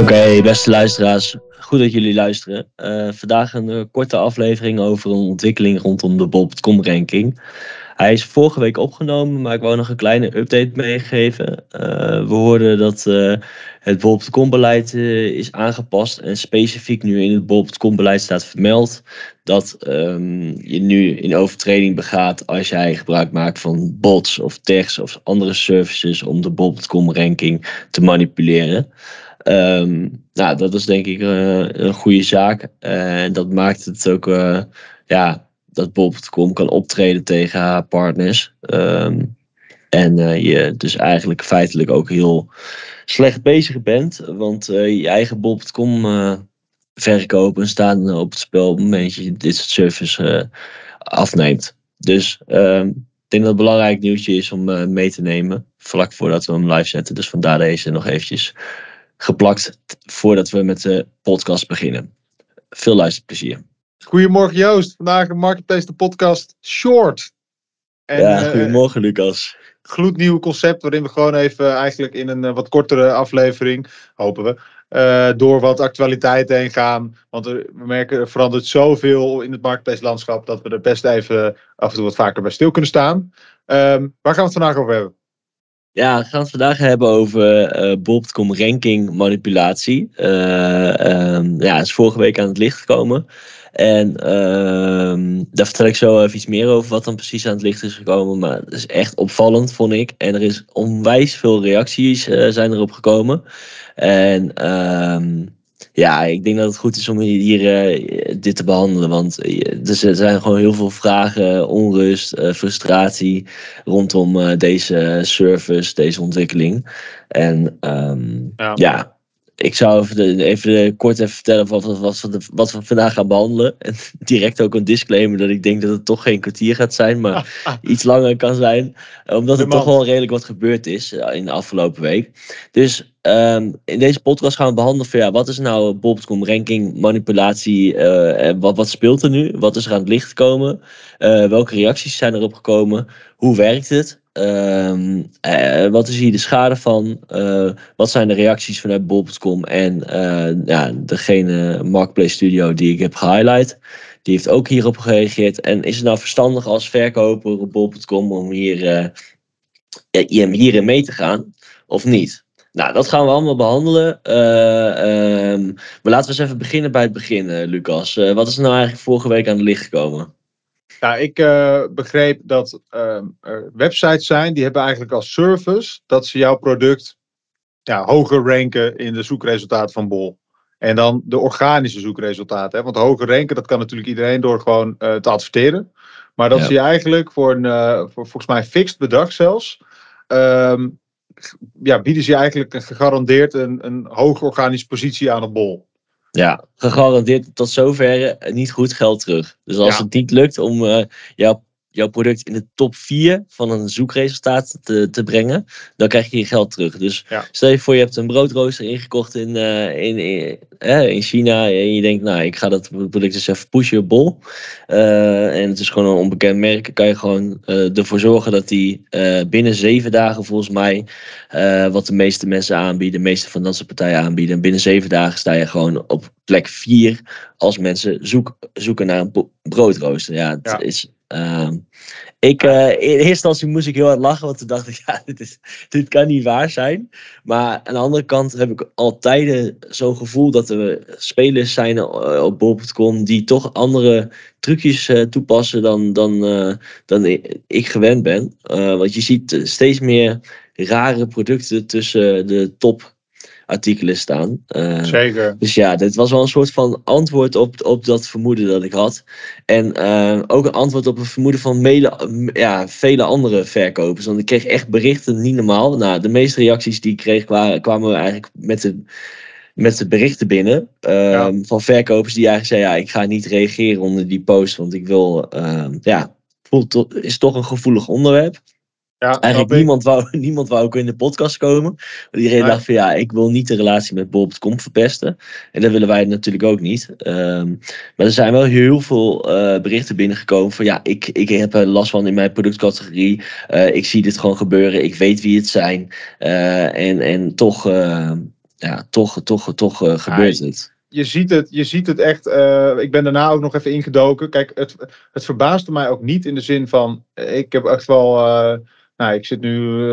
Oké, beste luisteraars. Goed dat jullie luisteren. Uh, vandaag een uh, korte aflevering over een ontwikkeling rondom de Bob.com ranking. Hij is vorige week opgenomen, maar ik wou nog een kleine update meegeven. Uh, we hoorden dat het Bob.com beleid is aangepast en specifiek nu in het Bob.com beleid staat vermeld dat um, je nu in overtreding begaat als jij gebruik maakt van bots of tags of andere services om de Bob.com ranking te manipuleren. Um, nou, dat is denk ik uh, een goede zaak. Uh, en dat maakt het ook uh, ja, dat Bob.com kan optreden tegen haar partners. Um, en je dus eigenlijk feitelijk ook heel slecht bezig bent. Want je eigen Bob.com verkopen staan op het spel op het moment dat je dit soort service afneemt. Dus um, ik denk dat het belangrijk nieuwtje is om mee te nemen. Vlak voordat we hem live zetten. Dus vandaar deze nog eventjes geplakt voordat we met de podcast beginnen. Veel luisterplezier. Goedemorgen Joost, vandaag een Marketplace de podcast Short. En, ja, eh, goedemorgen uh, Lucas. Gloednieuw concept waarin we gewoon even eigenlijk in een uh, wat kortere aflevering, hopen we, uh, door wat actualiteit heen gaan. Want we merken er verandert zoveel in het Marketplace landschap dat we er best even af en toe wat vaker bij stil kunnen staan. Um, waar gaan we het vandaag over hebben? Ja, we gaan het vandaag hebben over uh, ranking manipulatie. Uh, um, ja, is vorige week aan het licht gekomen. En uh, daar vertel ik zo even iets meer over wat dan precies aan het licht is gekomen. Maar het is echt opvallend, vond ik. En er is onwijs veel reacties uh, zijn erop gekomen. En ehm, ja, ik denk dat het goed is om hier uh, dit te behandelen. Want er zijn gewoon heel veel vragen, onrust, uh, frustratie rondom uh, deze service, deze ontwikkeling. En um, ja. ja ik zou even, even kort even vertellen wat, wat, wat, wat, we vandaag gaan behandelen. En direct ook een disclaimer dat ik denk dat het toch geen kwartier gaat zijn, maar iets langer kan zijn. Omdat er toch wel redelijk wat gebeurd is eh, in de afgelopen week. Dus um, in deze podcast gaan we behandelen van ja, wat is nou Bob.com ranking, manipulatie, uh, wat, wat speelt er nu? Wat is er aan het licht gekomen? Uh, welke reacties zijn erop gekomen? Hoe werkt het? Uh, uh, wat is hier de schade van? Uh, wat zijn de reacties vanuit Bol.com en ja, degene Marketplace Studio die ik heb gehighlight? Die heeft ook hierop gereageerd. En is het nou verstandig als verkoper op Bol.com om hier, hierin mee te gaan of niet? Nou, dat gaan we allemaal behandelen. Um, maar laten we eens even beginnen bij het begin, Lucas. wat is nou eigenlijk vorige week aan het licht gekomen? Ja, ik uh, begreep dat uh, er websites zijn die hebben eigenlijk als service dat ze jouw product ja, hoger ranken in de zoekresultaten van Bol. En dan de organische zoekresultaten. Hè? Want hoger ranken, dat kan natuurlijk iedereen door gewoon uh, te adverteren. Maar dat ja. je eigenlijk voor een, voor volgens mij fixed bedrag zelfs, um, ja, bieden ze je eigenlijk gegarandeerd een, een hoge organische positie aan op Bol. Ja, gegarandeerd tot zover niet goed geld terug. Dus als ja. het niet lukt om uh, jouw jouw product in de top 4 van een zoekresultaat te, te brengen, dan krijg je je geld terug. Dus ja. stel je voor, je hebt een broodrooster ingekocht in, uh, in, in, in, China en je denkt, nou, ik ga dat product eens even pushen op bol. Uh, en het is gewoon een onbekend merk, kan je gewoon ervoor zorgen dat die binnen zeven dagen volgens mij, wat de meeste mensen aanbieden, de meeste van dat soort partijen aanbieden, binnen zeven dagen sta je gewoon op plek 4 als mensen zoek, zoeken naar een broodrooster. Ja, het ja. is ik, uh, in eerste instantie moest ik heel hard lachen, want toen dacht ik, ja, dit, is, dit kan niet waar zijn. Maar aan de andere kant heb ik altijd zo'n gevoel dat er spelers zijn uh, op bol.com die toch andere trucjes toepassen dan, dan, dan ik gewend ben. want je ziet steeds meer rare producten tussen de top artikelen staan. Uh, Zeker. Dus ja, dit was wel een soort van antwoord op, op dat vermoeden dat ik had. En uh, ook een antwoord op een vermoeden van mele, ja, vele andere verkopers. Want ik kreeg echt berichten niet normaal. Nou, de meeste reacties die ik kreeg kwamen, kwamen eigenlijk met de met de berichten binnen uh, ja. van verkopers die eigenlijk zeiden: ja, ik ga niet reageren onder die post, want ik wil, uh, ja, voelt is toch een gevoelig onderwerp. Ja, Eigenlijk niemand wou, niemand wou ook in de podcast komen. Iedereen nee. dacht van ja, ik wil niet de relatie met Bob.com verpesten. En dat willen wij natuurlijk ook niet. Um, maar er zijn wel heel veel uh, berichten binnengekomen van ja, ik, ik heb er last van in mijn productcategorie. Uh, ik zie dit gewoon gebeuren. Ik weet wie het zijn. Uh, en, en toch ja, toch, toch, toch gebeurt het. Je ziet het, je ziet het echt. ik ben daarna ook nog even ingedoken. Kijk, het, het verbaasde mij ook niet in de zin van. Ik heb echt wel. Nou, ik zit nu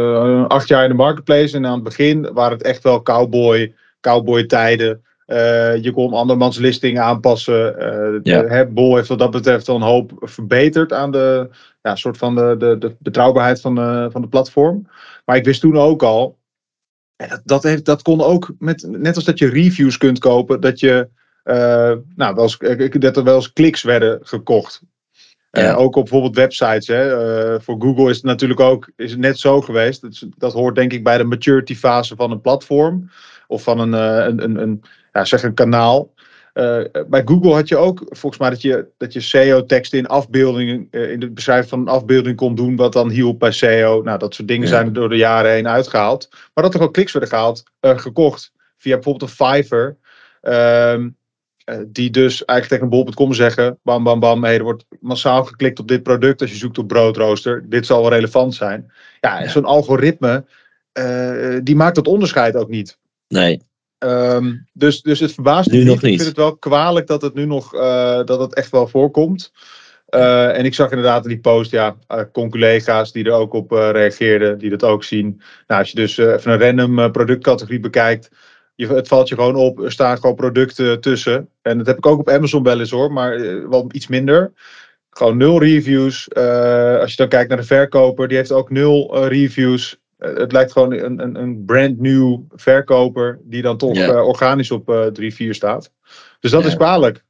acht jaar in de marketplace. En aan het begin waren het echt wel cowboy, cowboy tijden. Uh, je kon andermans listing aanpassen. Uh, ja. Bol heeft wat dat betreft wel een hoop verbeterd aan de, ja, soort van de, de, de betrouwbaarheid van de, van de platform. Maar ik wist toen ook al, dat, dat, heeft, dat kon ook met, net als dat je reviews kunt kopen, dat, je, uh, nou, wel eens, dat er wel eens kliks werden gekocht. Ja. ook op bijvoorbeeld websites. Hè. voor Google is het natuurlijk ook is het net zo geweest. Dat, dat hoort denk ik bij de maturity fase van een platform. Of van een, een, een, een ja, zeg een kanaal. Bij Google had je ook volgens mij dat je, dat je SEO-teksten in afbeeldingen, in de beschrijving van een afbeelding kon doen, wat dan hielp bij SEO. Nou, dat soort dingen zijn door de jaren heen uitgehaald. Maar dat er ook kliks werden gehaald, gekocht via bijvoorbeeld een Fiverr. Ehm, die dus eigenlijk tegen een bol.com zeggen: bam, bam, bam. Hey, er wordt massaal geklikt op dit product. Als je zoekt op broodrooster, dit zal wel relevant zijn. Ja, ja. zo'n algoritme, die maakt dat onderscheid ook niet. Nee. Um, dus, dus het verbaast me niet. Ik vind het wel kwalijk dat het nu nog uh, dat het echt wel voorkomt. Uh, en ik zag inderdaad in die post, ja, uh, collega's die er ook op reageerden, die dat ook zien. Nou, als je dus even een random productcategorie bekijkt, je, het valt je gewoon op, er staan gewoon producten tussen. En dat heb ik ook op Amazon wel eens hoor, maar wel iets minder. Gewoon nul reviews. als je dan kijkt naar de verkoper, die heeft ook nul reviews. Eh, het lijkt gewoon een, een, een brand new verkoper die dan toch organisch op uh, 3-4 staat. Dus dat is kwalijk.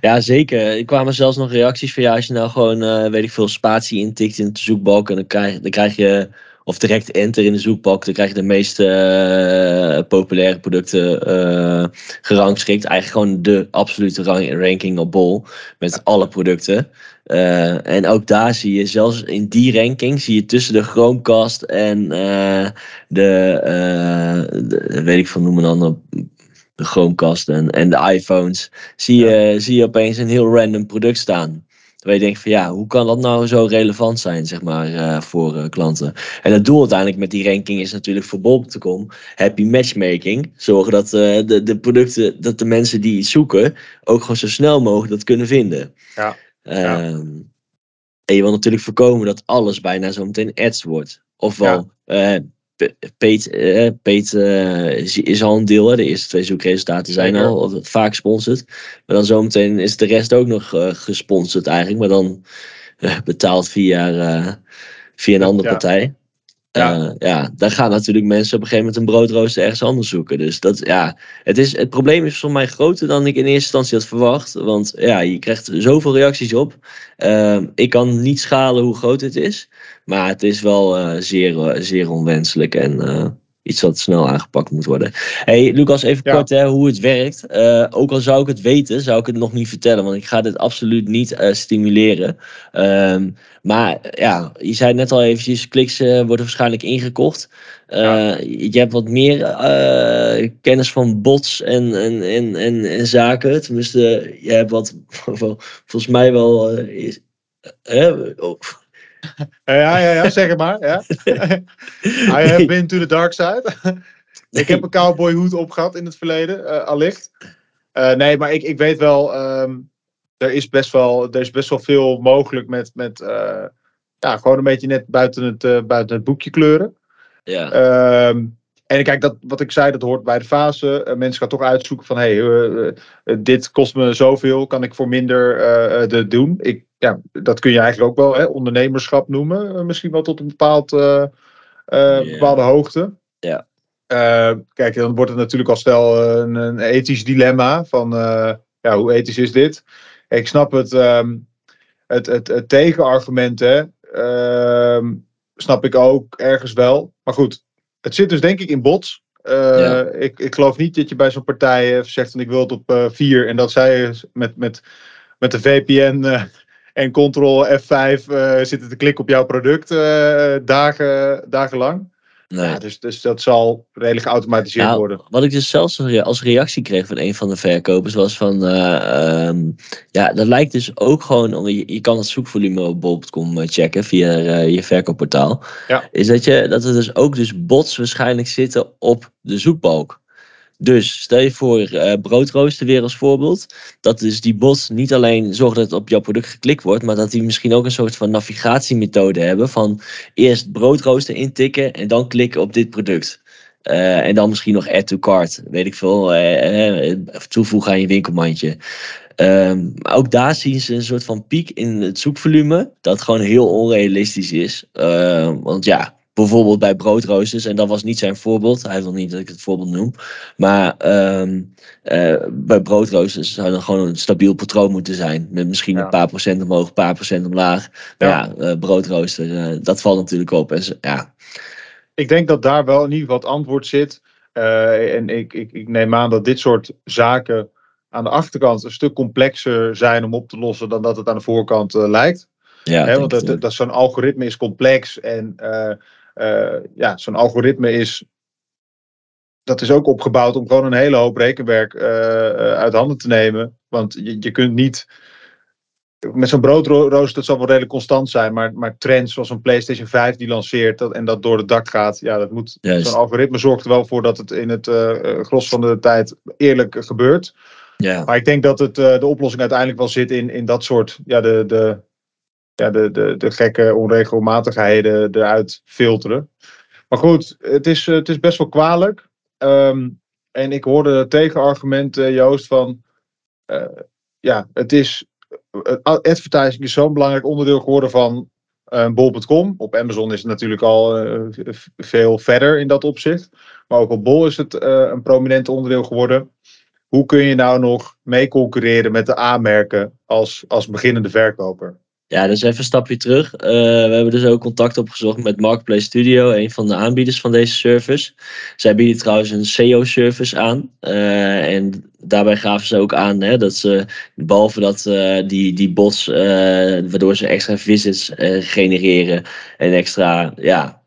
Ja, zeker. Ik kwam zelfs nog reacties van ja, als je nou gewoon, weet ik veel, spatie intikt in de zoekbalk en dan krijg, dan krijg je of direct enter in de zoekbalk, dan krijg je de meest uh, populaire producten uh, gerangschikt. Eigenlijk gewoon de absolute ranking op Bol met alle producten. Uh, en ook daar zie je, zelfs in die ranking, zie je tussen de Chromecast en de, de, weet ik van noemen dan, de Chromecast en, en de iPhones, zie je, zie je opeens een heel random product staan. Waar je denkt van ja, hoe kan dat nou zo relevant zijn, zeg maar, uh, voor uh, klanten? En het doel uiteindelijk met die ranking is natuurlijk voor bol.com happy matchmaking. Zorgen dat uh, de, de producten, dat de mensen die iets zoeken, ook gewoon zo snel mogelijk dat kunnen vinden. Ja. ja. Ehm, en je wil natuurlijk voorkomen dat alles bijna zo meteen ads wordt. Ofwel ja. Peet, uh, Peet uh, is al een deel. Hè. De eerste twee zoekresultaten zijn al vaak gesponsord. Maar dan zometeen is de rest ook nog uh, gesponsord eigenlijk. Maar dan betaald via, via een andere partij. Ja. ja, dan gaan natuurlijk mensen op een gegeven moment een broodrooster ergens anders zoeken. Dus dat, ja, het, is, het probleem is voor mij groter dan ik in eerste instantie had verwacht. Want ja, je krijgt zoveel reacties op. Ehm, ik kan niet schalen hoe groot het is. Maar het is wel uh, zeer, eh, zeer onwenselijk en iets wat snel aangepakt moet worden. Hey, Lucas, even kort hè, hoe het werkt. ook al zou ik het weten, zou ik het nog niet vertellen, want ik ga dit absoluut niet stimuleren. Um, maar ja, je zei net al eventjes, kliks worden waarschijnlijk ingekocht. Ja. Je hebt wat meer kennis van bots en, en, en, en, en zaken. Tenminste, je hebt wat, volgens mij wel... Is, ja, ja, ja, zeg het maar. Ja. I have been to the dark side. ik heb een cowboy hoed opgehad in het verleden, uh, allicht. Uh, nee, maar ik, ik weet wel, um, er, is best wel, er is best wel veel mogelijk met, met uh, ja, gewoon een beetje net buiten het, buiten het boekje kleuren. Ja. Um, en kijk, dat, wat ik zei, dat hoort bij de fase. Mensen gaan toch uitzoeken van, hé, hey, dit kost me zoveel, kan ik voor minder de doen? Ik, ja, dat kun je eigenlijk ook wel hè, ondernemerschap noemen, misschien wel tot een bepaald, yeah. bepaalde hoogte. Ja. kijk, dan wordt het natuurlijk al snel een, een ethisch dilemma van, ja, hoe ethisch is dit? Ik snap het, um, het, het, het tegenargument, hè, ehm, snap ik ook ergens wel. Maar goed, het zit dus denk ik in bots. Uh, ik, ik geloof niet dat je bij zo'n partij zegt van ik wil het op uh, 4 en dat zij met, met, met de VPN uh, en Ctrl F5 zitten te klikken op jouw product dagen, dagenlang. Nee. Ja, dus, dus dat zal redelijk geautomatiseerd nou, worden. Wat ik dus zelfs als reactie kreeg van een van de verkopers was van... Uh, um, ja, dat lijkt dus ook gewoon... Je, je kan het zoekvolume op bol.com eh, checken via uh, je verkoopportaal. Ja. Is dat, je, dat er dus ook dus bots waarschijnlijk zitten op de zoekbalk. Dus stel je voor uh, broodrooster weer als voorbeeld. Dat dus die bots niet alleen zorgt dat het op jouw product geklikt wordt, maar dat die misschien ook een soort van navigatiemethode hebben van eerst broodrooster intikken en dan klikken op dit product. Uh, en dan misschien nog add to cart, weet ik veel, uh, toevoegen aan je winkelmandje. Um, maar ook daar zien ze een soort van piek in het zoekvolume, dat gewoon heel onrealistisch is. Uh, want ja, bijvoorbeeld bij broodroosters, en dat was niet zijn voorbeeld, hij wil niet dat ik het voorbeeld noem, maar um, uh, bij broodroosters zou dan gewoon een stabiel patroon moeten zijn, met misschien ja. een paar procent omhoog, een paar procent omlaag. Maar ja, ja uh, broodrooster, uh, dat valt natuurlijk op. En ja. Ik denk dat daar wel in ieder geval het antwoord zit. en ik, ik, ik neem aan dat dit soort zaken aan de achterkant een stuk complexer zijn om op te lossen dan dat het aan de voorkant lijkt. Ja, He, want dat, dat, zo'n algoritme is complex en uh, ja, zo'n algoritme is. Dat is ook opgebouwd om gewoon een hele hoop rekenwerk uh, uit handen te nemen. Want je, je kunt niet. Met zo'n broodrooster, dat zal wel redelijk constant zijn. Maar, maar trends zoals een PlayStation 5 die lanceert dat, en dat door het dak gaat. Ja, dat moet. Zo'n algoritme zorgt er wel voor dat het in het uh, gros van de tijd eerlijk gebeurt. Ja. Maar ik denk dat het, uh, de oplossing uiteindelijk wel zit in, in dat soort. Ja, de, de, ja, de, de, de gekke onregelmatigheden eruit filteren. Maar goed, het is, het is best wel kwalijk. Um, en ik hoorde tegenargument, uh, Joost, van uh, ja, het is advertising is zo'n belangrijk onderdeel geworden van bol.com. Op Amazon is het natuurlijk al veel verder in dat opzicht. Maar ook op Bol is het een prominent onderdeel geworden. Hoe kun je nou nog mee concurreren met de A-merken als, als beginnende verkoper? Ja, dus even een stapje terug. Uh, we hebben dus ook contact opgezocht met Marketplace Studio, een van de aanbieders van deze service. Zij bieden trouwens een SEO-service aan. Uh, en daarbij gaven ze ook aan hè, dat ze, behalve dat uh, die, die bots, waardoor ze extra visits genereren en extra ja,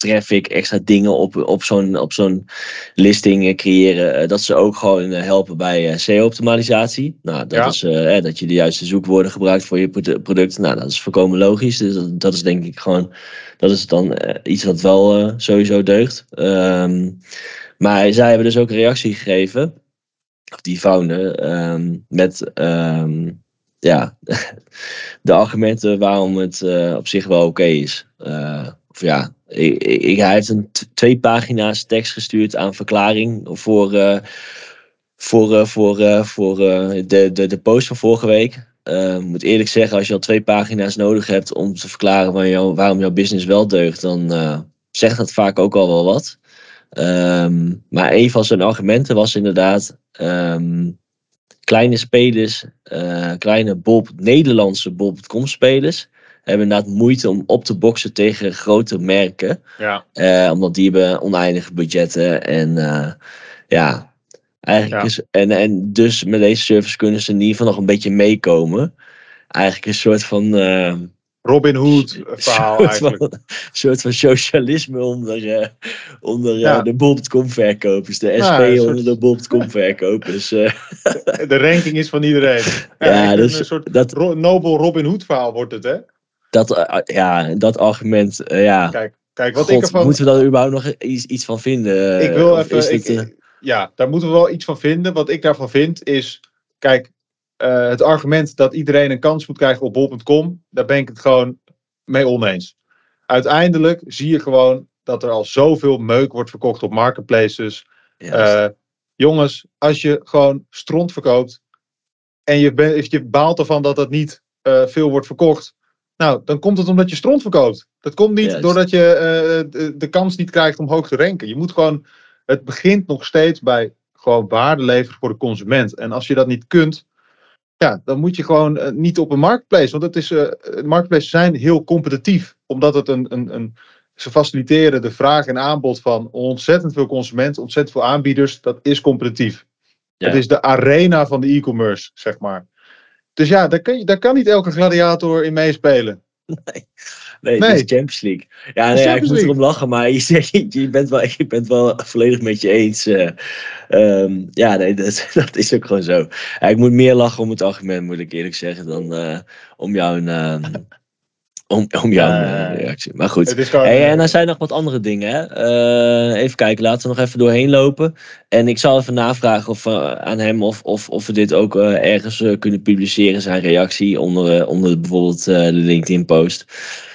traffic, extra dingen op, op zo'n op zo'n listing creëren. Eh, dat ze ook gewoon eh, helpen bij eh, SEO-optimalisatie. Nou, dat is uh, dat je de juiste zoekwoorden gebruikt voor je product. Nou, dat is voorkomen logisch. Dus dat, dat is denk ik gewoon, dat is dan iets wat wel sowieso deugt. Um, maar zij hebben dus ook een reactie gegeven, of die founder, um, met um, ja, de argumenten waarom het op zich wel oké okay is. Uh, of ja, ik, ik, hij heeft een twee pagina's tekst gestuurd aan verklaring voor, uh, voor, uh, voor, uh, voor de, de, de post van vorige week. Ik moet eerlijk zeggen, als je al twee pagina's nodig hebt om te verklaren waarom jouw business wel deugt, dan zegt dat vaak ook al wel wat. Um, maar een van zijn argumenten was inderdaad um, kleine spelers, kleine Bob, Nederlandse Bob.com spelers hebben inderdaad moeite om op te boksen tegen grote merken. Ja. Uh, omdat die hebben oneindige budgetten. En uh, ja, eigenlijk is. En, en dus met deze service kunnen ze in ieder geval nog een beetje meekomen. Eigenlijk een soort van. Uh, Robin Hood verhaal soort eigenlijk. Van, soort van socialisme onder, onder ja. de bol.com verkopers. De SP onder de bol.com verkopers. de, de ranking is van iedereen. Ja, ja dus, een soort dat, Nobel Robin Hood verhaal wordt het hè? Dat, uh, ja, dat argument, uh, ja. Kijk, kijk wat God, ik ervan... Moeten we daar überhaupt nog iets, iets van vinden? Ik wil even... Ik, ja, daar moeten we wel iets van vinden. Wat ik daarvan vind is... Kijk, uh, het argument dat iedereen een kans moet krijgen op bol.com... Daar ben ik het gewoon mee oneens. Uiteindelijk zie je gewoon dat er al zoveel meuk wordt verkocht op marketplaces. Jongens, als je gewoon stront verkoopt... En je, ben, je baalt ervan dat dat niet veel wordt verkocht nou, dan komt het omdat je stront verkoopt. Dat komt niet doordat je uh, de, de, kans niet krijgt om hoog te ranken. Je moet gewoon, het begint nog steeds bij gewoon waarde leveren voor de consument. En als je dat niet kunt, ja, dan moet je gewoon uh, niet op een marketplace. Want het is, uh, marketplaces zijn heel competitief. Omdat het een, een, een, ze faciliteren de vraag en aanbod van ontzettend veel consumenten, ontzettend veel aanbieders. Dat is competitief. Ja. Het is de arena van de e-commerce, zeg maar. Dus ja, daar kan, daar kan niet elke gladiator in meespelen. Nee, nee, nee. het is Champions League. Ja, nee, ik moet erom lachen, maar je, je, bent wel, je bent wel volledig met je eens. Uh, um, ja, nee, dat, dat, is ook gewoon zo. Ja, ik moet meer lachen om het argument, moet ik eerlijk zeggen, dan uh, om jouw, uh, om, om jouw eh, reactie. Maar goed. Hey, en er zijn nog wat andere dingen. Hè? Eh, even kijken, laten we nog even doorheen lopen. En ik zal even navragen of, eh, aan hem of, of, of we dit ook ergens kunnen publiceren, zijn reactie onder, onder bijvoorbeeld de LinkedIn-post.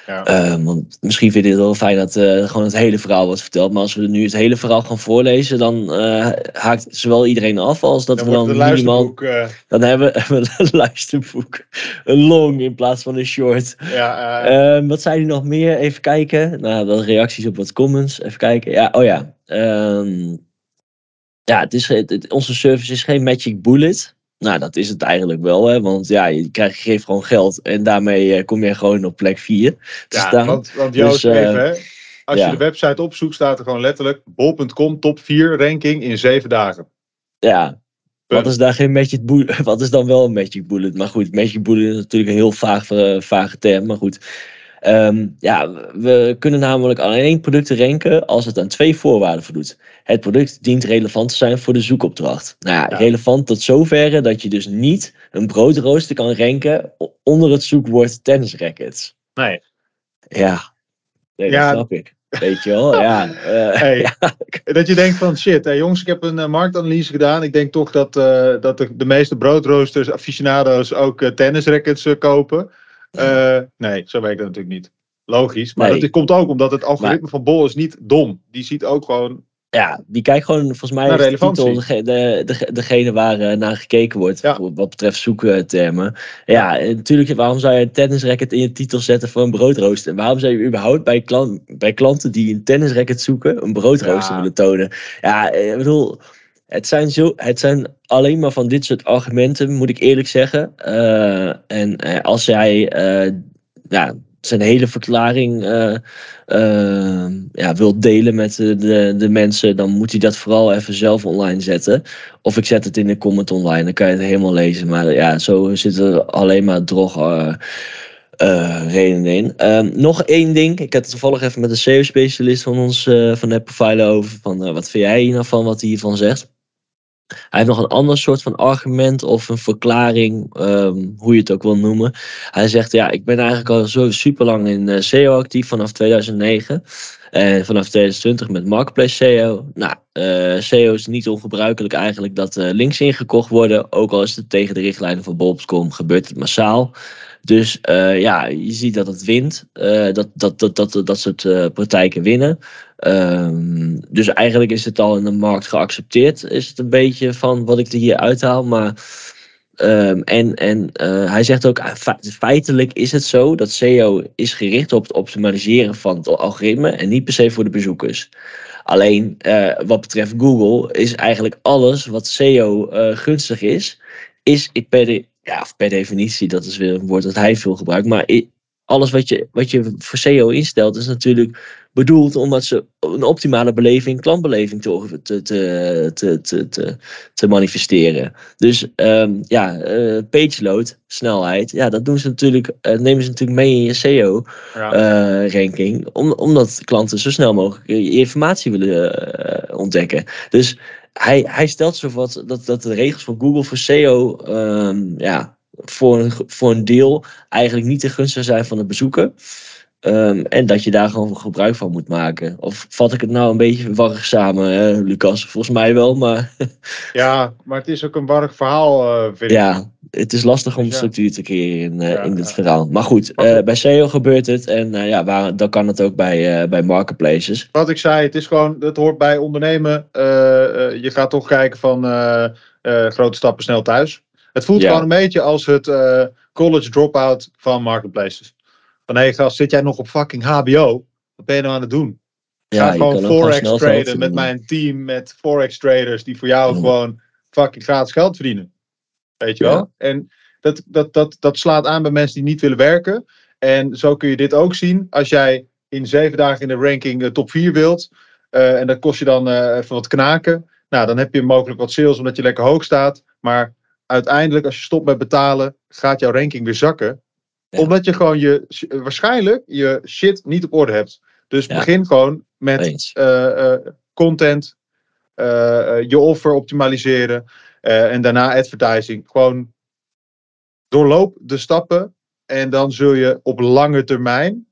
Ja. Eh, want misschien vind je het wel fijn dat eh, gewoon het hele verhaal wordt verteld. Maar als we nu het hele verhaal gaan voorlezen, dan eh, haakt zowel iedereen af als dat dan we dan minimaal. eh, Dan hebben we een luisterboek. Een long in plaats van een short. ja, eh, Ehm, wat zei hij nog meer? Even kijken. Nou, wat reacties op wat comments. Even kijken. Ja, oh ja. Ehm, ja, het is, het- onze service is geen magic bullet. Nou, dat is het eigenlijk wel, hè. Want ja, je, krijgt, je geeft gewoon geld. En daarmee eh, kom je gewoon op plek 4 te ja, staan. want, want Joost, Dus, eh, even, hè. Als ja. je de website opzoekt, staat er gewoon letterlijk bol.com top 4 ranking in 7 dagen. Ja. Wat is daar geen magic bullet? Wat is dan wel een magic bullet? Maar goed, magic bullet is natuurlijk een heel vaag, eh, vage term. Maar goed. Ehm, ja, we kunnen namelijk alleen producten ranken als het aan twee voorwaarden voldoet. Het product dient relevant te zijn voor de zoekopdracht. Nou ja, Ja. relevant tot zoverre dat je dus niet een broodrooster kan ranken onder het zoekwoord tennisrackets. Nee. Ja, nee, Ja. dat snap ik. Weet je wel, ja. eh, Hey, ja. Dat je denkt van shit, hè, jongens, ik heb een eh, marktanalyse gedaan. Ik denk toch dat, eh, dat de, de meeste broodroosters, aficionado's ook tennisrackets eh, kopen. Eh, nee, zo werkt dat natuurlijk niet. Logisch. Maar Nee. dat komt ook omdat het algoritme van Bol is niet dom. Die ziet ook gewoon. Ja, die kijkt gewoon, volgens mij, Naar de titel de, de, degene waar eh, naar gekeken wordt. Ja. Wat betreft zoektermen. Ja, en natuurlijk, waarom zou je een tennisracket in je titel zetten voor een broodrooster? En waarom zou je überhaupt bij, klant, bij klanten die een tennisracket zoeken, een broodrooster Ja. willen tonen? Ja, eh, ik bedoel, het zijn, zo, het zijn alleen maar van dit soort argumenten, moet ik eerlijk zeggen. Eh, en eh, als jij eh, ja, zijn hele verklaring ja, wilt delen met de, de, de mensen, dan moet hij dat vooral even zelf online zetten. Of ik zet het in de comment online, dan kan je het helemaal lezen. Maar ja, zo zitten er alleen maar drog eh, eh, redenen in. Ehm, nog één ding. Ik had het toevallig even met een SEO-specialist van ons eh, van de profiler over. Van, wat vind jij hier nou van, wat hij hiervan zegt? Hij heeft nog een ander soort van argument of een verklaring, ehm, hoe je het ook wil noemen. Hij zegt, ja, ik ben eigenlijk al zo super lang in eh, SEO actief vanaf 2009. En vanaf 2020 met Marketplace SEO. Nou, eh, SEO is niet ongebruikelijk eigenlijk dat eh, links ingekocht worden. Ook al is het tegen de richtlijnen van Bol.com, gebeurt het massaal. Dus ja, je ziet dat het wint. dat, dat, dat, dat, dat soort praktijken winnen. Ehm, dus eigenlijk is het al in de markt geaccepteerd. Is het een beetje van wat ik er hier uithaal. Maar ehm, en, en eh, hij zegt ook, fe- feitelijk is het zo dat SEO is gericht op het optimaliseren van het algoritme en niet per se voor de bezoekers. Alleen eh, wat betreft Google is eigenlijk alles wat SEO eh, gunstig is, is per, ja, per definitie, dat is weer een woord dat hij veel gebruikt, maar alles wat je, wat je voor SEO instelt is natuurlijk bedoeld omdat ze een optimale beleving, klantbeleving te, te, te, te, te, te, te manifesteren. Dus ehm, ja, eh page load, snelheid, ja, dat doen ze natuurlijk, eh, nemen ze natuurlijk mee in je SEO Ja. eh, ranking, om, omdat klanten zo snel mogelijk je informatie willen ontdekken. Dus hij, hij stelt zo wat dat, dat de regels van Google voor SEO ehm, ja, voor, een, voor een deel eigenlijk niet ten gunste zijn van de bezoeker. Ehm, en dat je daar gewoon gebruik van moet maken. Of vat ik het nou een beetje warrig samen, hè, Lucas? Volgens mij wel, maar ja, maar het is ook een warrig verhaal, eh, vind ik. ja, het is lastig om Dus ja. structuur te creëren in, eh, Ja, in dit verhaal. Maar goed, eh, bij SEO gebeurt het en ja, waar, dan kan het ook bij, bij marketplaces. Wat ik zei, het is gewoon, het hoort bij ondernemen. Je gaat toch kijken van grote stappen snel thuis. Het voelt Ja. gewoon een beetje als het eh, college dropout van marketplaces. Van hé hey, gast, zit jij nog op fucking HBO? Wat ben je nou aan het doen? Ga Ja, gewoon forex traden met mijn team, met forex traders die voor jou Ja. gewoon fucking gratis geld verdienen. Weet je wel? En dat, dat, dat, dat slaat aan bij mensen die niet willen werken. En zo kun je dit ook zien. Als jij in zeven dagen in de ranking eh, top 4 wilt. eh, en dat kost je dan even wat knaken. Nou, dan heb je mogelijk wat sales omdat je lekker hoog staat. Maar uiteindelijk, als je stopt met betalen, gaat jouw ranking weer zakken. Ja. Omdat je gewoon je, waarschijnlijk je shit niet op orde hebt. Dus Ja. begin gewoon met eh, eh, content, eh, eh, je offer optimaliseren eh, en daarna advertising. Gewoon doorloop de stappen En dan zul je op lange termijn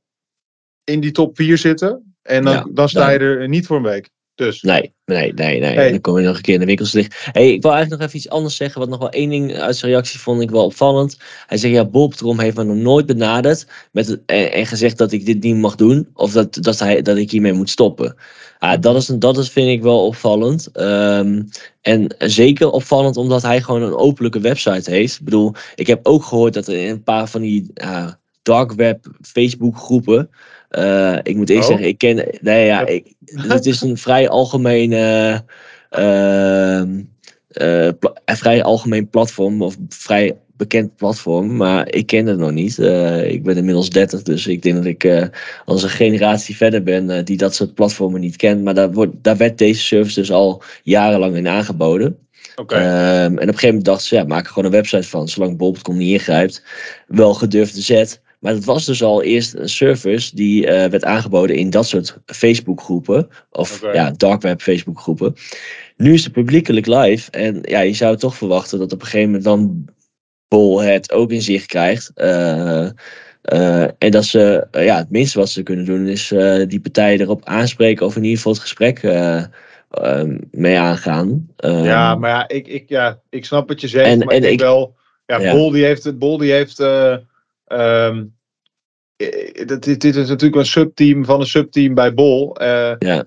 in die top 4 zitten. En dan, Ja, dan sta je er niet voor een week. Dus Nee, nee, nee, nee. Hey. Dan kom je nog een keer in de winkels liggen. Hey, ik wil eigenlijk nog even iets anders zeggen. Wat nog wel één ding uit zijn reactie vond ik wel opvallend. Hij zegt, ja, Bobtrom heeft me nog nooit benaderd. Met het, en, en gezegd dat ik dit niet mag doen. Of dat, dat, hij, dat ik hiermee moet stoppen. Ah, dat, is, dat is, vind ik wel opvallend. Ehm, en zeker opvallend omdat hij gewoon een openlijke website heeft. Ik bedoel, ik heb ook gehoord dat er in een paar van die dark web Facebook groepen. Eh, ik moet eerst Oh. zeggen, ik ken. Nee, ja, ik, het is een vrij algemeen. eh, ehm, eh, een vrij algemeen platform. Of vrij bekend platform. Maar ik ken het nog niet. Eh, ik ben inmiddels 30, dus ik denk dat ik als een generatie verder ben. die dat soort platformen niet kent. Maar daar, wordt, daar werd deze service dus al jarenlang in aangeboden. oké. Ehm, en op een gegeven moment dachten ze, ja, maak er gewoon een website van, zolang Bol.com niet ingrijpt. Wel gedurfde zet. Maar het was dus al eerst een service die eh, werd aangeboden in dat soort Facebookgroepen. Of ja, dark web Facebookgroepen. Nu is het publiekelijk live. En ja, je zou toch verwachten dat op een gegeven moment dan Bol het ook in zich krijgt. Eh, eh, en dat ze, ja, het minste wat ze kunnen doen is die partijen erop aanspreken of in ieder geval het gesprek eh, ehm, mee aangaan. Ehm, ja, maar ja ik, ik, ja, ik snap wat je zegt. En- maar en ik ik- wel. Ja, Ja. Bol die heeft. Bol die heeft eh, dit, dit is natuurlijk een subteam van een subteam bij Bol. Eh, Ja.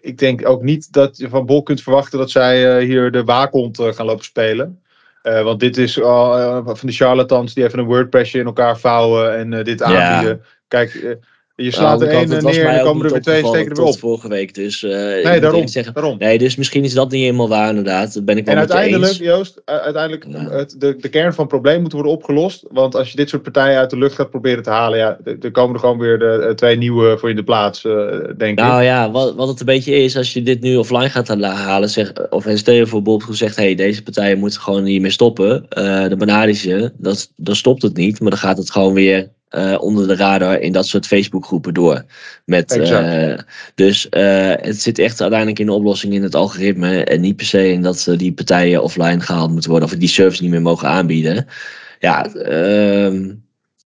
ik denk ook niet dat je van Bol kunt verwachten dat zij hier de waakhond gaan lopen spelen. Want dit is van de charlatans die even een WordPressje in elkaar vouwen en dit Ja. aanbieden. Kijk, je de slaat er één neer en dan komen er weer twee steken erop. vorige week. Dus eh, Nee, daarom. zeggen. daarom. Nee, dus misschien is dat niet helemaal waar inderdaad. Dat ben ik wel En uiteindelijk. Joost, u- uiteindelijk Ja. het, de, de kern van het probleem moet worden opgelost. Want als je dit soort partijen uit de lucht gaat proberen te halen, ja, er komen er gewoon weer de, eh, twee nieuwe voor in de plaats, eh, denk ik. Nou ja, wat, wat het een beetje is, als je dit nu offline gaat halen, zeg, of stel je voor Bob zegt, hey, deze partijen moeten gewoon hiermee stoppen, eh dan benader je ze, dat, dan stopt het niet, maar dan gaat het gewoon weer eh, onder de radar in dat soort Facebookgroepen door. Met, eh, dus eh, het zit echt uiteindelijk in de oplossing in het algoritme en niet per se in dat die partijen offline gehaald moeten worden of die service niet meer mogen aanbieden. Ja, ehm,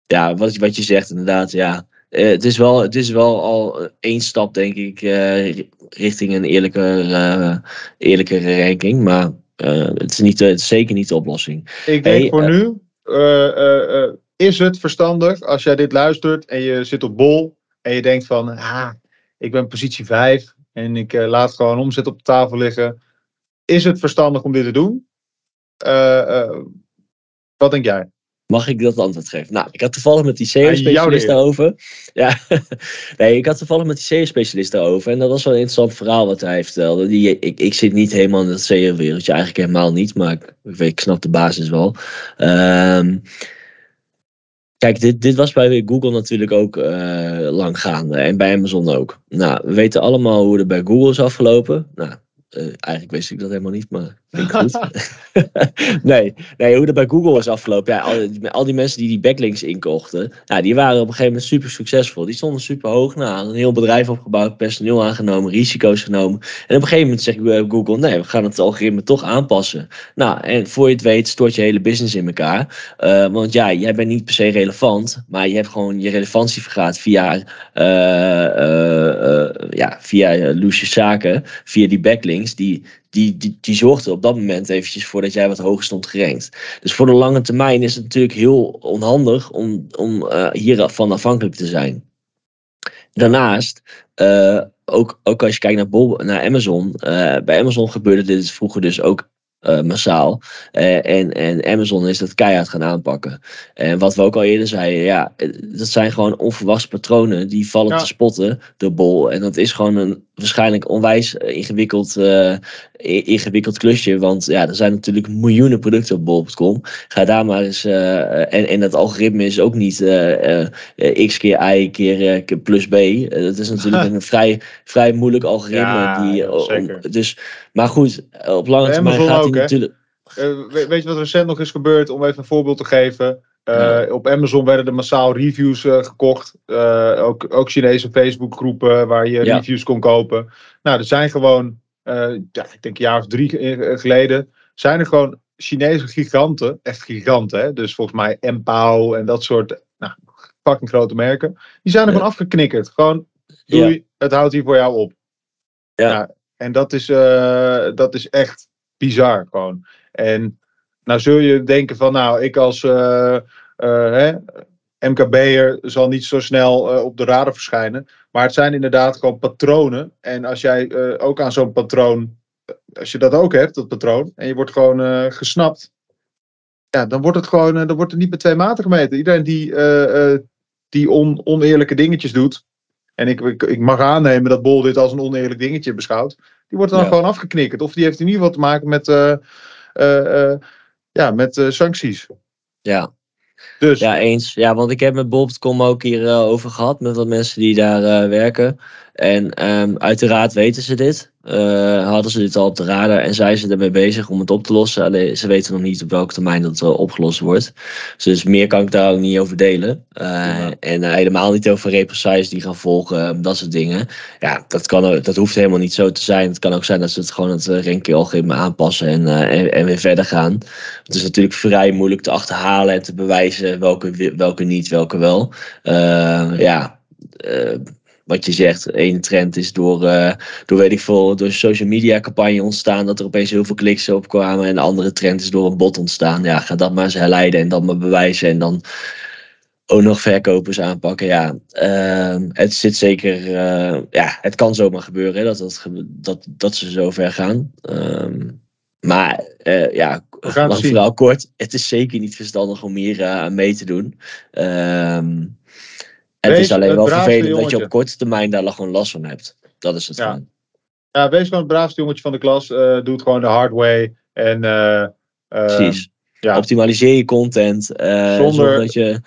ja wat, wat je zegt inderdaad, ja. Het, is wel, het is wel al één stap, denk ik, ri- richting een eerlijker, eerlijkere ranking. Maar het, is niet, het is zeker niet de oplossing. ik denk hey, voor nu, is het verstandig als jij dit luistert en je zit op bol en je denkt van, ah, ik ben positie 5 en ik eh, laat gewoon omzet op de tafel liggen. Is het verstandig om dit te doen? Eh, eh, wat denk jij? Mag ik dat antwoord geven? Nou, ik had toevallig met die eer. daarover. Ja, nee, ik had toevallig met die SEO-specialist daarover. En dat was wel een interessant verhaal wat hij vertelde. Die, ik, ik zit niet helemaal in dat SEO-wereldje, eigenlijk helemaal niet. Maar ik, ik, snap de basis wel. Ehm, kijk, dit, dit was bij Google natuurlijk ook eh, lang gaande. En bij Amazon ook. Nou, we weten allemaal hoe het bij Google is afgelopen. Nou, eh, eigenlijk wist ik dat helemaal niet, maar vind ik goed. nee, nee, hoe dat bij Google is afgelopen. Ja, al, die- al die mensen die die backlinks inkochten, ja, die waren op een gegeven moment super succesvol. Die stonden super hoog. Nou, een heel bedrijf opgebouwd, personeel aangenomen, risico's genomen. En op een gegeven moment zegt eh, Google, nee, we gaan het algoritme toch aanpassen. Nou, en voor je het weet stort je hele business in elkaar. Eh, want ja, jij bent niet per se relevant, maar je hebt gewoon je relevantie vergaat via, eh, ja, via uh, loesje zaken, via die backlinks. Die, die, die, die zorgden op dat moment eventjes voor dat jij wat hoger stond gerankt. Dus voor de lange termijn is het natuurlijk heel onhandig om, om uh, hiervan afhankelijk te zijn. Daarnaast, uh, ook, ook als je kijkt naar, Bol, naar Amazon, uh, bij Amazon gebeurde dit vroeger dus ook uh, massaal. Uh, en, en Amazon is dat keihard gaan aanpakken. En wat we ook al eerder zeiden, ja, dat zijn gewoon onverwachte patronen die vallen ja. te spotten, de bol. En dat is gewoon een waarschijnlijk onwijs ingewikkeld, uh, ingewikkeld klusje. Want ja, er zijn natuurlijk miljoenen producten op bol.com. Ga daar maar eens. Uh, en, en dat algoritme is ook niet uh, x keer y keer plus b. dat is natuurlijk een vrij, vrij moeilijk algoritme. Ja, die. Om, dus, maar goed, op lange termijn gaat hij natuurlijk. Weet je wat recent nog is gebeurd? Om even een voorbeeld te geven. Ja. Op Amazon werden er massaal reviews uh, gekocht. Uh, ook, ook Chinese Facebookgroepen waar je Ja. reviews kon kopen. Nou, er zijn gewoon, ja, ik denk een jaar of drie geleden, zijn er gewoon Chinese giganten, echt giganten, hè? dus volgens mij Empao en dat soort nou, fucking grote merken, die zijn er Ja. gewoon afgeknikkerd. Gewoon, doei, het houdt hier voor jou op. Ja. en dat is, eh, dat is echt bizar gewoon. En nou zul je denken van, nou, ik als eh, eh, hè, MKB'er zal niet zo snel eh, op de radar verschijnen. Maar het zijn inderdaad gewoon patronen. En als jij ook aan zo'n patroon, als je dat ook hebt, dat patroon, en je wordt gewoon gesnapt, ja, dan wordt het gewoon, dan wordt er niet met twee maten gemeten. Iedereen die, die on, oneerlijke dingetjes doet, en ik, ik, ik mag aannemen dat Bol dit als een oneerlijk dingetje beschouwt, die wordt dan Ja. gewoon afgeknikkerd. Of die heeft in ieder geval te maken met, ja, met eh, sancties. Ja. Dus Ja, eens. Ja, want ik heb met Bob.com ook hier eh, over gehad met wat mensen die daar eh, werken. En ehm, uiteraard weten ze dit. Eh, hadden ze dit al op de radar en zijn ze ermee bezig om het op te lossen. Alleen ze weten nog niet op welke termijn dat wel opgelost wordt. Dus meer kan ik daar ook niet over delen. Eh, Ja. En eh, helemaal niet over represailles die gaan volgen, dat soort dingen. Ja, dat, kan, dat hoeft helemaal niet zo te zijn. Het kan ook zijn dat ze het gewoon het ranking-algoritme aanpassen en, eh, en, en weer verder gaan. Het is natuurlijk vrij moeilijk te achterhalen en te bewijzen welke, welke niet, welke wel. Eh, ja, eh, wat je zegt, één trend is door, eh, door, weet ik veel, door social media campagne ontstaan dat er opeens heel veel kliks op kwamen. En de andere trend is door een bot ontstaan. Ja, ga dat maar eens herleiden en dan maar bewijzen en dan ook nog verkopers aanpakken. Ja, ehm, het zit zeker, eh, ja, het kan zomaar gebeuren hè, dat, dat, dat, dat ze zo ver gaan. Ehm, maar eh, ja, lang verhaal kort. Het is zeker niet verstandig om hier aan mee te doen. Ehm, het Wees is alleen het wel vervelend dat je op korte termijn daar gewoon last van hebt. Dat is het Ja. gewoon. ja, wees gewoon het braafste jongetje van de klas. eh doe het gewoon de hard way. En eh, eh, Precies. ja. Optimaliseer je content. Zonder- zorg, dat je,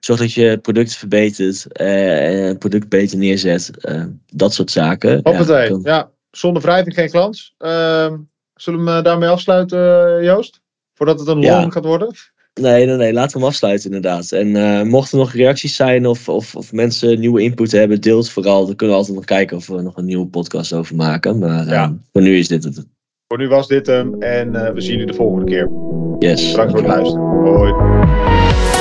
zorg dat je product verbetert. eh, het product beter neerzet. eh, dat soort zaken. Hoppatee. kan- Ja, zonder wrijving geen glans. Ehm, zullen we hem daarmee afsluiten, Joost? Voordat het een Ja. long gaat worden? Nee, nee, nee, laten we hem afsluiten inderdaad. En eh, mochten er nog reacties zijn of, of, of mensen nieuwe input hebben, deelt vooral. Dan kunnen we altijd nog kijken of we nog een nieuwe podcast over maken. Maar Ja. eh, voor nu is dit het. Voor nu was dit hem. En eh, we zien jullie de volgende keer. Yes. Bedankt voor het luisteren. Hoi.